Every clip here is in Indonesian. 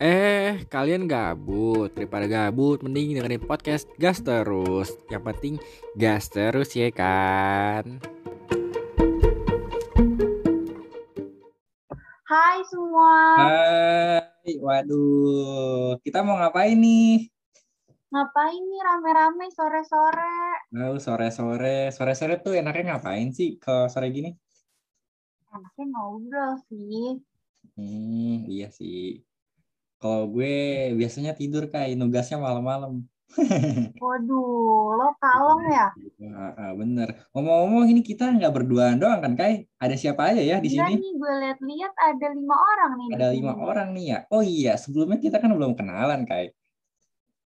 Eh, kalian gabut. Daripada gabut, mending dengerin podcast gas terus. Yang penting gas terus ya kan. Hai semua. Hai, waduh, kita mau ngapain nih? Ngapain nih rame-rame sore-sore? Oh, sore-sore, sore-sore tuh enaknya ngapain sih kalau sore gini? Enaknya ngobrol sih. Hmm, iya sih. Kalau gue biasanya tidur kayak nugasnya malam-malam. Waduh, lo kalong ya? Ah, ah, bener. Ngomong-ngomong ini kita nggak berduaan doang kan, Kai? Ada siapa aja ya di Iya sini? nih, gue lihat-lihat ada lima orang nih. Ada sini. lima orang nih ya. Oh iya, sebelumnya kita kan belum kenalan, Kai.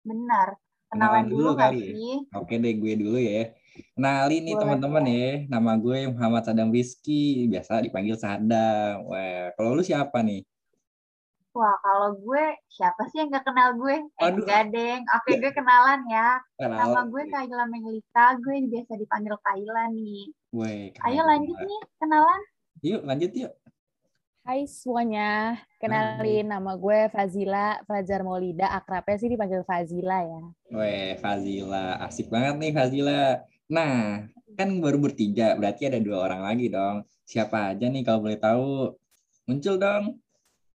Benar. Kenalan Kenalan dulu dulu kali ya? Oke deh, gue dulu ya. Kenalin nih teman-teman ya. Nama gue Muhammad Sadam Rizky, biasa dipanggil Sadam. Wah, kalau lu siapa nih? Wah, kalau gue, siapa sih yang nggak kenal gue? Eh, Aduh. enggak, Deng. Oke, gue kenalan ya. Nama Kenalan. gue Kayla Menglita, gue biasa dipanggil Kayla nih. Weh, Ayo lanjut nih, kenalan. Yuk, lanjut yuk. Hai semuanya, kenalin nama gue Fazila Fajar Maulida, akrabnya sih dipanggil Fazila ya. Weh, Fazila. Asik banget nih Fazila. Nah, kan baru bertiga, berarti ada dua orang lagi dong. Siapa aja nih kalau boleh tahu? Muncul dong.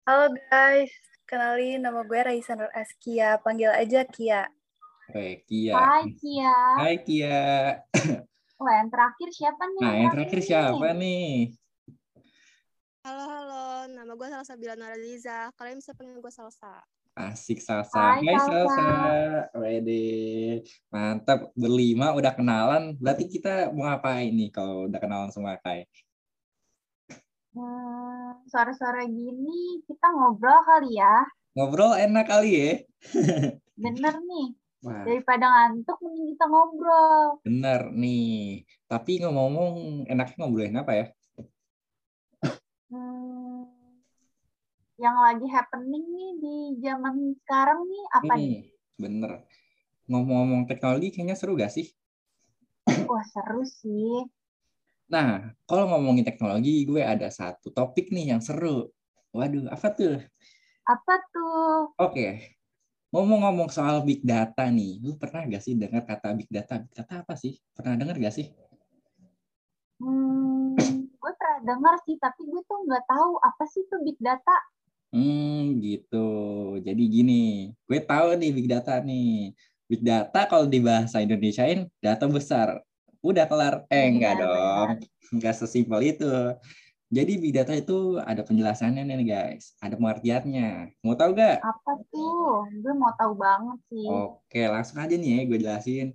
Halo guys, kenalin nama gue Raisa Nur Askia, panggil aja Kia. Weh, Kia. Hai, Kia. Hai Kia. Wah, yang terakhir siapa nih? Nah, yang terakhir nih? siapa nih? Halo, halo. Nama gue Salsa Bilana Liza. Kalian bisa panggil gue Salsa. Asik Salsa. Hai, Hai Salsa. Salsa. Wede. Mantap. Berlima udah kenalan. Berarti kita mau ngapain nih kalau udah kenalan semua Kai? Hmm, sore-sore gini kita ngobrol kali ya. Ngobrol enak kali ya? Bener nih. Wah, Daripada ngantuk, mending kita ngobrol. bener nih. Tapi ngomong-ngomong enaknya ngobrolin apa ya? Hmm, yang lagi happening nih di zaman sekarang nih apa nih? Hmm, bener. Ngomong-ngomong teknologi kayaknya seru gak sih? Wah seru sih. Nah, kalau ngomongin teknologi, gue ada satu topik nih yang seru. Waduh, apa tuh? Apa tuh? Oke, ngomong-ngomong soal big data nih, lu pernah gak sih dengar kata big data? Big data apa sih? Pernah dengar gak sih? Hmm, gue pernah dengar sih, tapi gue tuh nggak tahu apa sih tuh big data. Hmm, gitu. Jadi gini, gue tahu nih big data nih. Big data kalau di bahasa Indonesiain data besar. Udah kelar. Eh, enggak Benar, dong. Enggak sesimpel itu. Jadi big data itu ada penjelasannya nih guys. Ada pengertiannya. Mau tahu gak? Apa tuh? Gue mau tahu banget sih. Oke, langsung aja nih ya gue jelasin.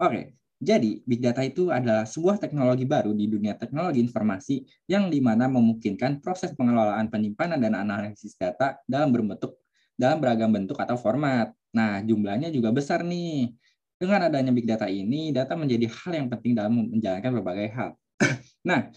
Oke, jadi big data itu adalah sebuah teknologi baru di dunia teknologi informasi yang di mana memungkinkan proses pengelolaan penyimpanan dan analisis data dalam berbentuk dalam beragam bentuk atau format. Nah, jumlahnya juga besar nih. Dengan adanya big data ini, data menjadi hal yang penting dalam menjalankan berbagai hal. nah,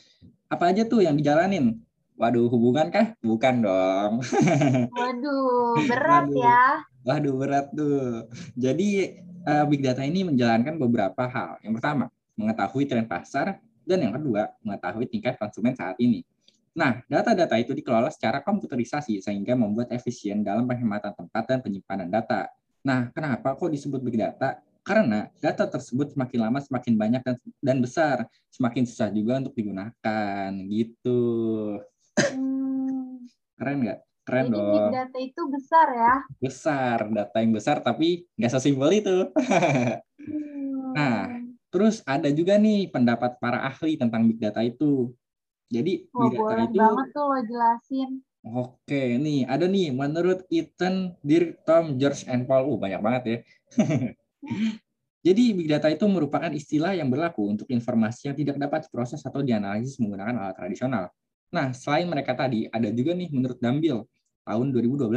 apa aja tuh yang dijalanin? Waduh, hubungan kah? Bukan dong. Waduh, berat Waduh. ya. Waduh berat tuh. Jadi eh, big data ini menjalankan beberapa hal. Yang pertama, mengetahui tren pasar dan yang kedua, mengetahui tingkat konsumen saat ini. Nah, data-data itu dikelola secara komputerisasi sehingga membuat efisien dalam penghematan tempat dan penyimpanan data. Nah, kenapa kok disebut big data? Karena data tersebut semakin lama semakin banyak dan, dan besar, semakin susah juga untuk digunakan. Gitu. Hmm, Keren nggak? Keren jadi big dong. data itu besar ya. Besar, data yang besar tapi nggak sesimpel itu. Hmm. Nah, Terus ada juga nih pendapat para ahli tentang big data itu. Jadi Wah, big data itu banget tuh lo jelasin. oke nih ada nih menurut Ethan, Dirk, Tom, George, and Paul. Uh, banyak banget ya. Jadi big data itu merupakan istilah yang berlaku untuk informasi yang tidak dapat diproses atau dianalisis menggunakan alat tradisional. Nah, selain mereka tadi, ada juga nih menurut Dambil tahun 2012.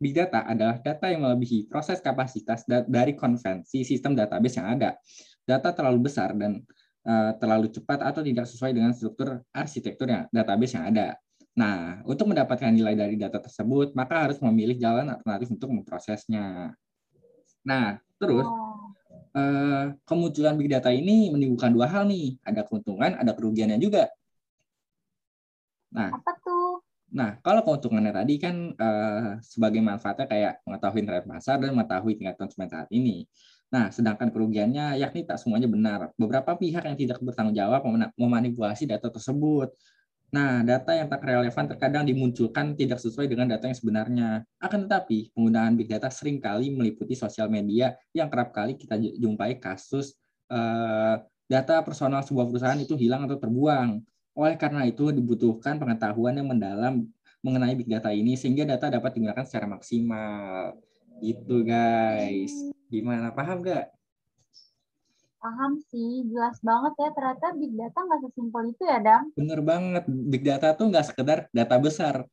Big data adalah data yang melebihi proses kapasitas da- dari konvensi sistem database yang ada. Data terlalu besar dan eh, terlalu cepat atau tidak sesuai dengan struktur arsitektur yang database yang ada. Nah, untuk mendapatkan nilai dari data tersebut, maka harus memilih jalan alternatif untuk memprosesnya. Nah, terus Oh, eh, kemunculan big data ini menimbulkan dua hal nih, ada keuntungan, ada kerugiannya juga. Nah, apa tuh? Nah, kalau keuntungannya tadi kan eh, sebagai manfaatnya kayak mengetahui tren pasar dan mengetahui tingkat konsumen saat ini. Nah, sedangkan kerugiannya yakni tak semuanya benar. Beberapa pihak yang tidak bertanggung jawab memanipulasi data tersebut. Nah, data yang tak relevan terkadang dimunculkan tidak sesuai dengan data yang sebenarnya. Akan tetapi, penggunaan big data sering kali meliputi sosial media yang kerap kali kita jumpai kasus eh, data personal sebuah perusahaan itu hilang atau terbuang. Oleh karena itu, dibutuhkan pengetahuan yang mendalam mengenai big data ini sehingga data dapat digunakan secara maksimal. Gitu, guys. Gimana? Paham nggak? Paham sih, jelas banget ya. Ternyata big data nggak sesimpel itu ya, Dam. Bener banget. Big data tuh nggak sekedar data besar.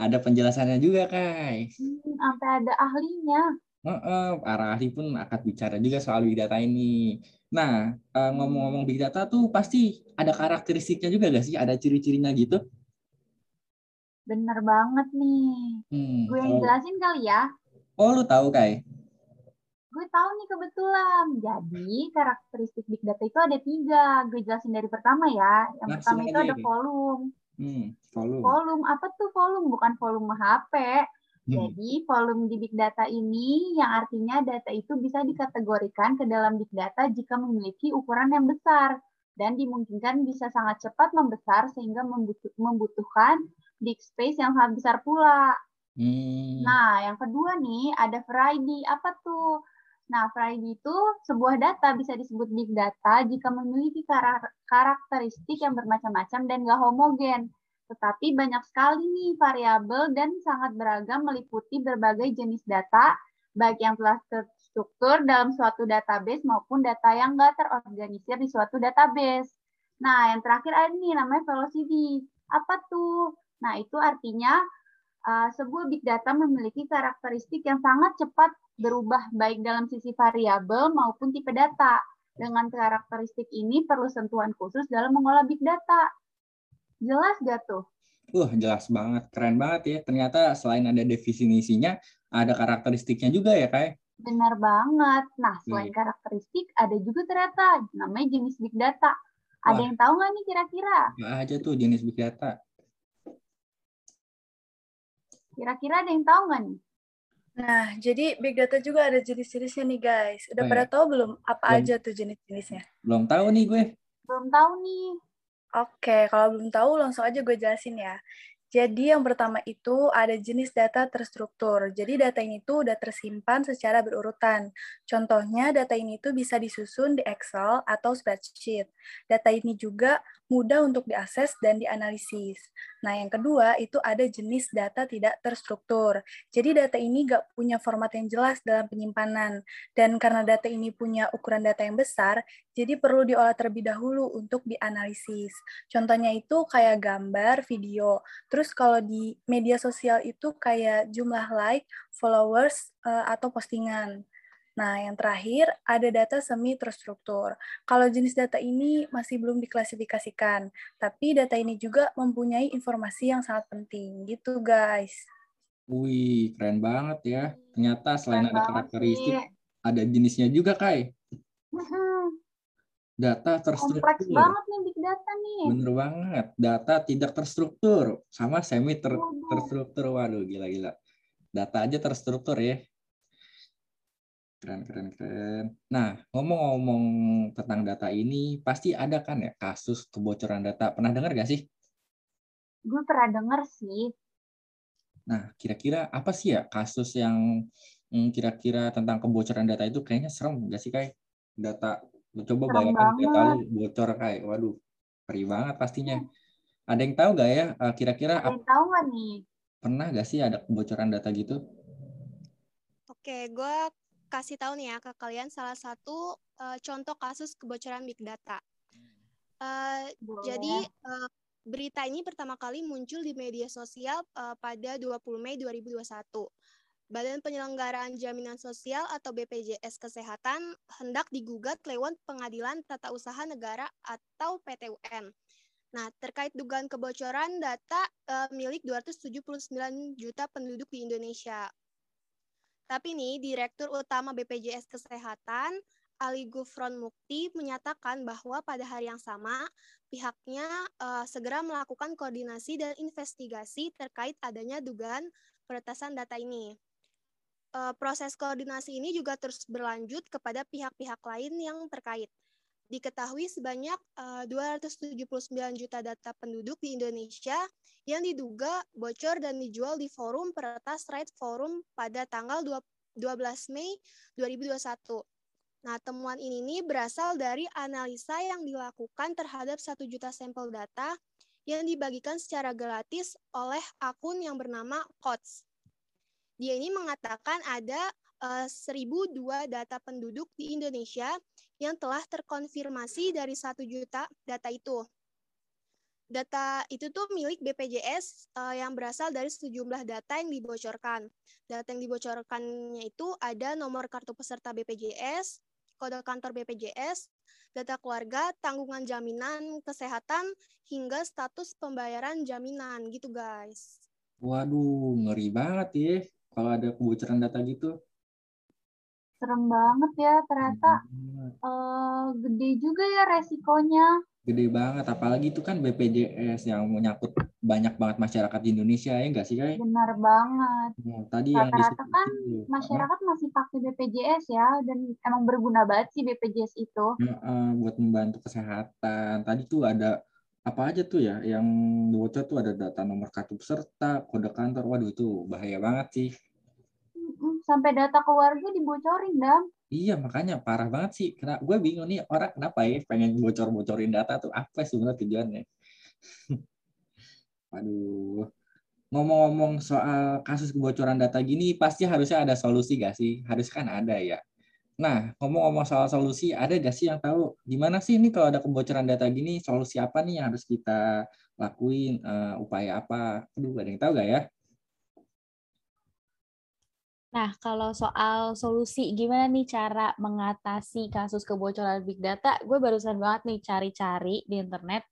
Ada penjelasannya juga, guys. Hmm, sampai ada ahlinya. Heeh, para ahli pun akan bicara juga soal big data ini. Nah, eh, ngomong-ngomong big data tuh pasti ada karakteristiknya juga gak sih? Ada ciri-cirinya gitu? Bener banget nih. Hmm, Gue yang oh. jelasin kali ya. Oh, lu tahu, Kai? Gue tahu nih kebetulan. Jadi karakteristik big data itu ada tiga. Gue jelasin dari pertama ya. Yang Langsung pertama itu ada ini. volume. Hmm, volume. Volume apa tuh volume? Bukan volume HP. Hmm, Jadi volume di big data ini yang artinya data itu bisa dikategorikan ke dalam big data jika memiliki ukuran yang besar dan dimungkinkan bisa sangat cepat membesar sehingga membutuh- membutuhkan disk space yang sangat besar pula. hmm, Nah, yang kedua nih ada variety. Apa tuh? Nah, variety itu sebuah data bisa disebut big data jika memiliki karakteristik yang bermacam-macam dan gak homogen. Tetapi banyak sekali nih variabel dan sangat beragam meliputi berbagai jenis data, baik yang telah terstruktur dalam suatu database maupun data yang nggak terorganisir di suatu database. Nah, yang terakhir ada nih namanya velocity. Apa tuh? Nah, itu artinya uh, sebuah big data memiliki karakteristik yang sangat cepat berubah baik dalam sisi variabel maupun tipe data. Dengan karakteristik ini perlu sentuhan khusus dalam mengolah big data. Jelas gak tuh? Wah, jelas banget. Keren banget ya. Ternyata selain ada definisinya, ada karakteristiknya juga ya, Kai? Benar banget. Nah, selain Iya. karakteristik, ada juga ternyata namanya jenis big data. Ada Wah. yang tahu nggak nih kira-kira? Apa aja tuh jenis big data? Kira-kira ada yang tahu nggak nih? Nah, jadi big data juga ada jenis-jenisnya nih guys. Udah Oh, pada iya. tahu belum apa Belum. aja tuh jenis-jenisnya? Belum tahu nih gue. Belum tahu nih. Oke, kalau belum tahu langsung aja gue jelasin ya. Jadi yang pertama itu ada jenis data terstruktur. Jadi data ini tuh udah tersimpan secara berurutan. Contohnya data ini tuh bisa disusun di Excel atau spreadsheet. Data ini juga mudah untuk diakses dan dianalisis. Nah yang kedua itu ada jenis data tidak terstruktur. Jadi data ini nggak punya format yang jelas dalam penyimpanan. Dan karena data ini punya ukuran data yang besar, jadi perlu diolah terlebih dahulu untuk dianalisis. Contohnya itu kayak gambar, video. Terus kalau di media sosial itu kayak jumlah like, followers, eh, atau postingan. Nah, yang terakhir ada data semi terstruktur. Kalau jenis data ini masih belum diklasifikasikan, tapi data ini juga mempunyai informasi yang sangat penting. Gitu, guys. Wih, keren banget ya. Ternyata selain Keren ada karakteristik, sih. ada jenisnya juga, Kai. Data terstruktur. Kompleks banget nih big data nih. Bener banget. Data tidak terstruktur sama semi ter- Waduh. terstruktur. Waduh, gila-gila. Data aja terstruktur ya. Keren, keren, keren. Nah, ngomong-ngomong tentang data ini, pasti ada kan ya kasus kebocoran data. Pernah dengar gak sih? Gue pernah denger sih. Nah, kira-kira apa sih ya kasus yang hmm, kira-kira tentang kebocoran data itu kayaknya serem gak sih, Kai? Data, coba Serem bayangin lu bocor, Kai. Waduh, perih banget pastinya. Ada yang tahu gak ya, eh, kira-kira Ada yang tahu nggak nih? pernah gak sih ada kebocoran data gitu? Oke, gue kasih tahu nih ya ke kalian salah satu eh, contoh kasus kebocoran big data. Eh, Boleh. jadi eh, berita ini pertama kali muncul di media sosial eh, pada 20 Mei 2021. Badan Penyelenggaraan Jaminan Sosial atau BPJS Kesehatan hendak digugat lewat Pengadilan Tata Usaha Negara atau PTUN. Nah, terkait dugaan kebocoran data eh, milik 279 juta penduduk di Indonesia. Tapi nih, Direktur Utama BPJS Kesehatan Ali Gufron Mukti menyatakan bahwa pada hari yang sama pihaknya uh, segera melakukan koordinasi dan investigasi terkait adanya dugaan peretasan data ini. Uh, proses koordinasi ini juga terus berlanjut kepada pihak-pihak lain yang terkait. Diketahui sebanyak uh, 279 juta data penduduk di Indonesia yang diduga bocor dan dijual di forum peretas Right Forum pada tanggal 12 Mei 2021. Nah, temuan ini nih berasal dari analisa yang dilakukan terhadap satu juta sampel data yang dibagikan secara gratis oleh akun yang bernama COTS. Dia ini mengatakan ada uh, eh, 1002 data penduduk di Indonesia yang telah terkonfirmasi dari satu juta data itu. Data itu tuh milik BPJS uh, eh, yang berasal dari sejumlah data yang dibocorkan. Data yang dibocorkannya itu ada nomor kartu peserta BPJS, kode kantor BPJS, data keluarga, tanggungan jaminan kesehatan, hingga status pembayaran jaminan gitu guys. Waduh, ngeri banget ya kalau ada kebocoran data gitu. Serem banget ya, ternyata uh, gede juga ya resikonya gede banget apalagi itu kan BPJS yang menyangkut banyak banget masyarakat di Indonesia ya enggak sih guys? Benar banget. Nah, tadi Rata-rata kan itu, masyarakat apa? masih pakai BPJS ya dan emang berguna banget sih BPJS itu. Ya, uh, buat membantu kesehatan. Tadi tuh ada apa aja tuh ya yang bocor tuh ada data nomor kartu peserta, kode kantor. Waduh itu bahaya banget sih. Sampai data keluarga dibocorin, Dam. Iya makanya parah banget sih. Karena gue bingung nih orang kenapa ya pengen bocor-bocorin data tuh apa sebenarnya tujuannya? Waduh. Ngomong-ngomong soal kasus kebocoran data gini pasti harusnya ada solusi gak sih? Harus kan ada ya. Nah, ngomong-ngomong soal solusi, ada gak sih yang tahu gimana sih ini kalau ada kebocoran data gini, solusi apa nih yang harus kita lakuin, uh, upaya apa? Aduh, ada yang tahu gak ya? Nah, kalau soal solusi gimana nih cara mengatasi kasus kebocoran big data, gue barusan banget nih cari-cari di internet.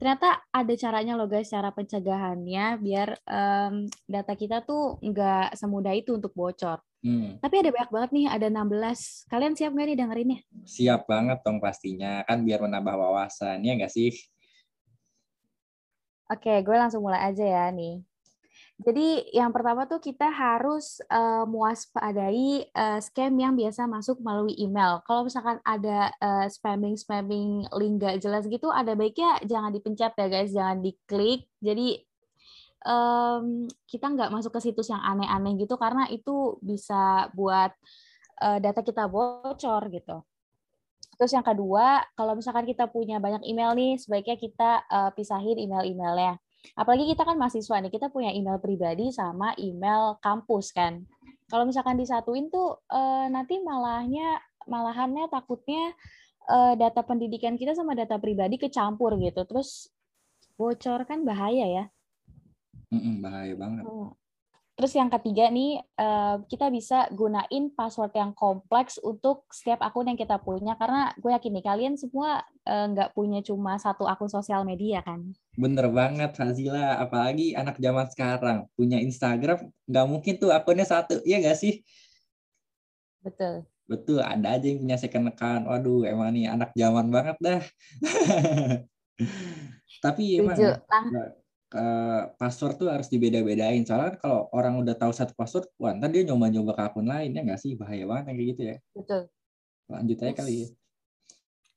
Ternyata ada caranya loh guys, cara pencegahannya biar um, data kita tuh nggak semudah itu untuk bocor. Hmm. Tapi ada banyak banget nih, ada 16. Kalian siap nggak nih dengerinnya? Siap banget dong pastinya, kan biar menambah wawasan, ya nggak sih? Oke, gue langsung mulai aja ya nih. Jadi yang pertama tuh kita harus uh, mewaspadai uh, scam yang biasa masuk melalui email. Kalau misalkan ada uh, spamming spamming link gak jelas gitu, ada baiknya jangan dipencet ya guys, jangan diklik. Jadi um, kita nggak masuk ke situs yang aneh-aneh gitu karena itu bisa buat uh, data kita bocor gitu. Terus yang kedua, kalau misalkan kita punya banyak email nih, sebaiknya kita uh, pisahin email-emailnya apalagi kita kan mahasiswa nih, kita punya email pribadi sama email kampus kan. Kalau misalkan disatuin tuh eh, nanti malahnya malahannya takutnya eh, data pendidikan kita sama data pribadi kecampur gitu. Terus bocor kan bahaya ya. Bahaya banget. Hmm. Terus yang ketiga nih, eh, kita bisa gunain password yang kompleks untuk setiap akun yang kita punya. Karena gue yakin nih, kalian semua eh, nggak punya cuma satu akun sosial media kan? Bener banget, Fazila. Apalagi anak zaman sekarang. Punya Instagram, nggak mungkin tuh akunnya satu. Iya nggak sih? Betul. Betul, ada aja yang punya second account. Waduh, emang nih anak zaman banget dah. Tapi emang uh, password tuh harus dibeda-bedain. Soalnya kan kalau orang udah tahu satu password, wah ntar dia nyoba-nyoba ke akun lain ya nggak sih bahaya banget kayak gitu ya. Betul. Lanjut aja kali ya.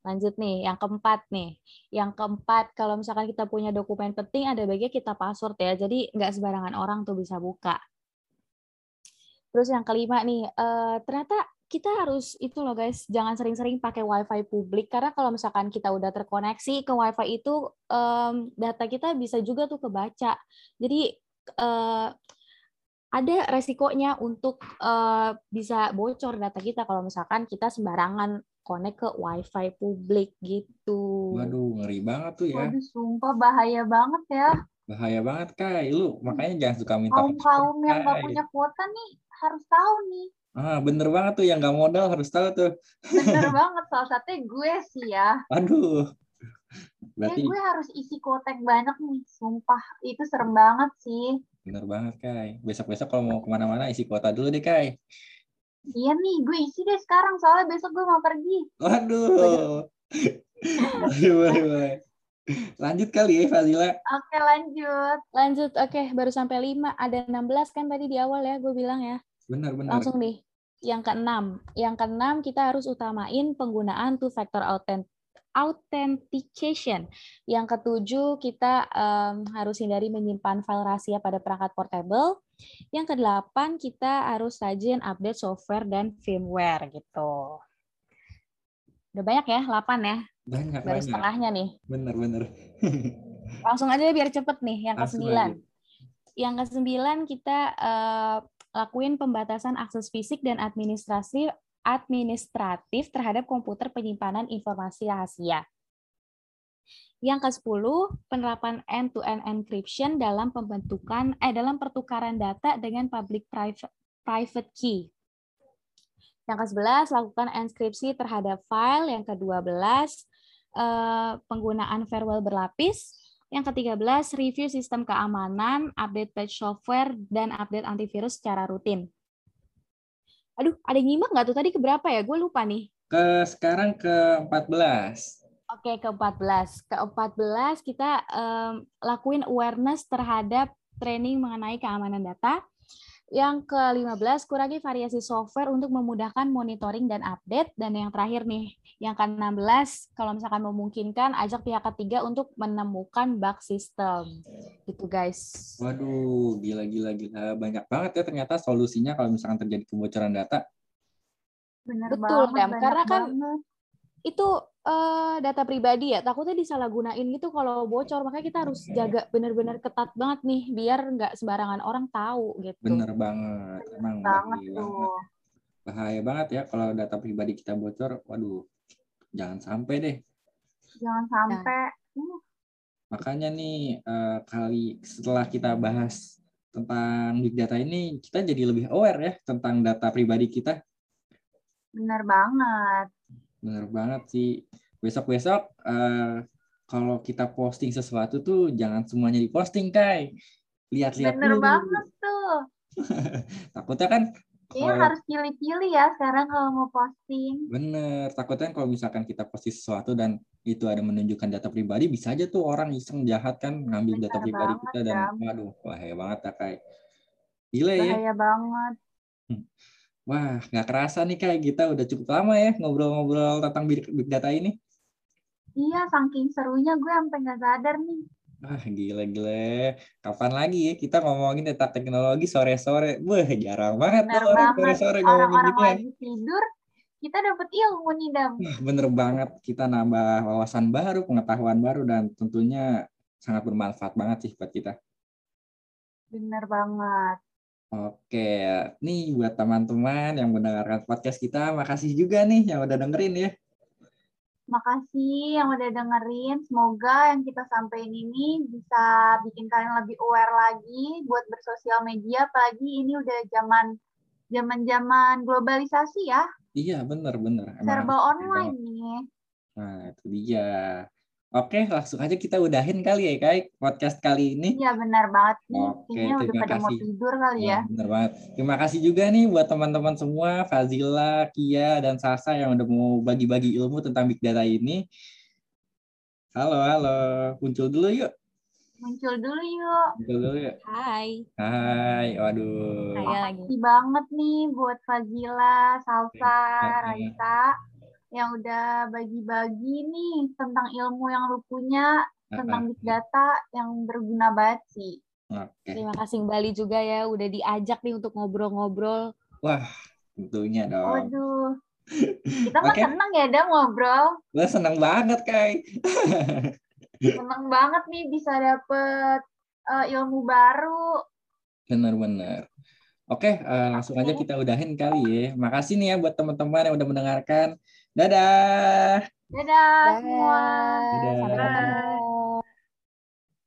Lanjut nih, yang keempat nih. Yang keempat, kalau misalkan kita punya dokumen penting, ada baiknya kita password ya. Jadi nggak sembarangan orang tuh bisa buka. Terus yang kelima nih, uh, ternyata kita harus itu loh guys, jangan sering-sering pakai wifi publik karena kalau misalkan kita udah terkoneksi ke wifi itu um, data kita bisa juga tuh kebaca. Jadi uh, ada resikonya untuk uh, bisa bocor data kita kalau misalkan kita sembarangan connect ke wifi publik gitu. Waduh, ngeri banget tuh ya. Waduh, sumpah bahaya banget ya. Bahaya banget, Kai. Lu makanya jangan suka minta Kaum-kaum yang gak punya kuota nih harus tahu nih Ah, bener banget tuh yang nggak modal harus tahu tuh. Bener banget, salah satunya gue sih ya. Aduh. Berarti... Ya, gue harus isi kotek banyak nih, sumpah. Itu serem banget sih. Bener banget, Kai. Besok-besok kalau mau ke mana-mana isi kuota dulu deh, Kai. Iya nih, gue isi deh sekarang soalnya besok gue mau pergi. Waduh. boleh, boleh, boleh. Lanjut kali ya, Fazila. Oke, lanjut. Lanjut, oke, baru sampai 5. Ada 16 kan tadi di awal ya, gue bilang ya. Benar, benar. Langsung nih, yang keenam. Yang keenam kita harus utamain penggunaan two-factor authentic authentication. Yang ketujuh, kita um, harus hindari menyimpan file rahasia pada perangkat portable. Yang kedelapan, kita harus rajin update software dan firmware gitu. Udah banyak ya, 8 ya. Banyak, Baru banyak. setengahnya nih. Benar, benar. Langsung aja biar cepet nih, yang Langsung ke-9. aja. Yang ke-9 kita eh, lakuin pembatasan akses fisik dan administrasi administratif terhadap komputer penyimpanan informasi rahasia. Yang ke-10, penerapan end-to-end encryption dalam pembentukan eh dalam pertukaran data dengan public private private key. Yang ke-11, lakukan enkripsi terhadap file. Yang ke-12, eh, penggunaan firewall berlapis. Yang ke-13, review sistem keamanan, update patch software, dan update antivirus secara rutin. Aduh, ada yang nyimak nggak tuh tadi keberapa ya? Gue lupa nih. Ke sekarang ke 14. Oke, ke-14. Ke-14 kita em, lakuin awareness terhadap training mengenai keamanan data. Yang ke-15, kurangi variasi software untuk memudahkan monitoring dan update. Dan yang terakhir nih, yang ke-16, kalau misalkan memungkinkan, ajak pihak ketiga untuk menemukan bug system. Gitu guys. Waduh, gila, gila, gila. Banyak banget ya ternyata solusinya kalau misalkan terjadi kebocoran data. Bener Betul, banget. Dam. Karena kan banget. itu eh, data pribadi ya takutnya disalahgunain gitu kalau bocor makanya kita harus jaga bener-bener ketat banget nih biar nggak sembarangan orang tahu gitu Bener banget. Emang banget bahaya banget. tuh. Bahaya banget ya kalau data pribadi kita bocor. Waduh, jangan sampai deh. Jangan sampai. Uh, Makanya nih eh, kali setelah kita bahas tentang big data ini, kita jadi lebih aware ya tentang data pribadi kita. bener banget. Bener banget sih. Besok-besok eh, kalau kita posting sesuatu tuh jangan semuanya diposting, Kai. Lihat-lihat Bener dulu. banget tuh. Takutnya kan Iya kalau- harus pilih-pilih ya sekarang kalau mau posting. bener. Takutnya kalau misalkan kita posting sesuatu dan itu ada menunjukkan data pribadi, bisa aja tuh orang iseng jahat kan ngambil data Bener pribadi banget, kita dan Dam. waduh, bahaya banget ya, Kai. Gila ya. Bahaya banget. Wah, nggak kerasa nih kayak kita udah cukup lama ya ngobrol-ngobrol tentang big data ini. Iya, saking serunya gue sampai nggak sadar nih. Wah, gila-gila. Kapan lagi ya kita ngomongin tentang teknologi sore-sore? Wah, jarang banget Bener tuh orang sore-sore ngomongin Orang-orang gituan. lagi tidur, kita dapet ilmu nih, Dam. Wah, bener banget. Kita nambah wawasan baru, pengetahuan baru, dan tentunya sangat bermanfaat banget sih buat kita. Bener banget. Oke, nih buat teman-teman yang mendengarkan podcast kita, makasih juga nih yang udah dengerin ya. Makasih yang udah dengerin. Semoga yang kita sampaikan ini bisa bikin kalian lebih aware lagi buat bersosial media. Apalagi ini udah zaman zaman-zaman globalisasi ya, Iya, bener-bener. Emang serba online nih. Nah, itu dia. Oke, langsung aja kita udahin kali ya, Kai, podcast kali ini. Iya benar banget nih. Oke, Kayaknya udah terima pada mau kasih. tidur kali ya. Wah, bener banget. Terima kasih juga nih buat teman-teman semua, Fazila, Kia, dan Sasa yang udah mau bagi-bagi ilmu tentang Big Data ini. Halo, halo. Muncul dulu yuk. Muncul dulu yuk. Muncul dulu yuk. hai Hai, waduh. saya lagi Makasih banget nih buat Fazila, Salsa. Raisa yang udah bagi-bagi nih tentang ilmu yang lu punya tentang big data yang berguna banget sih. Oke, terima kasih Bali juga ya udah diajak nih untuk ngobrol-ngobrol tentunya dong. Waduh. Kita mah Oke. seneng ya Dam ngobrol. Gue seneng banget, Kai. Seneng banget nih bisa dapet eh, ilmu baru. Bener-bener. Oke, eh, langsung aja kita udahin kali ya. Makasih nih ya buat teman-teman yang udah mendengarkan. Dadah. Dadah, semua. Dadah. sampai Dadah. ketemu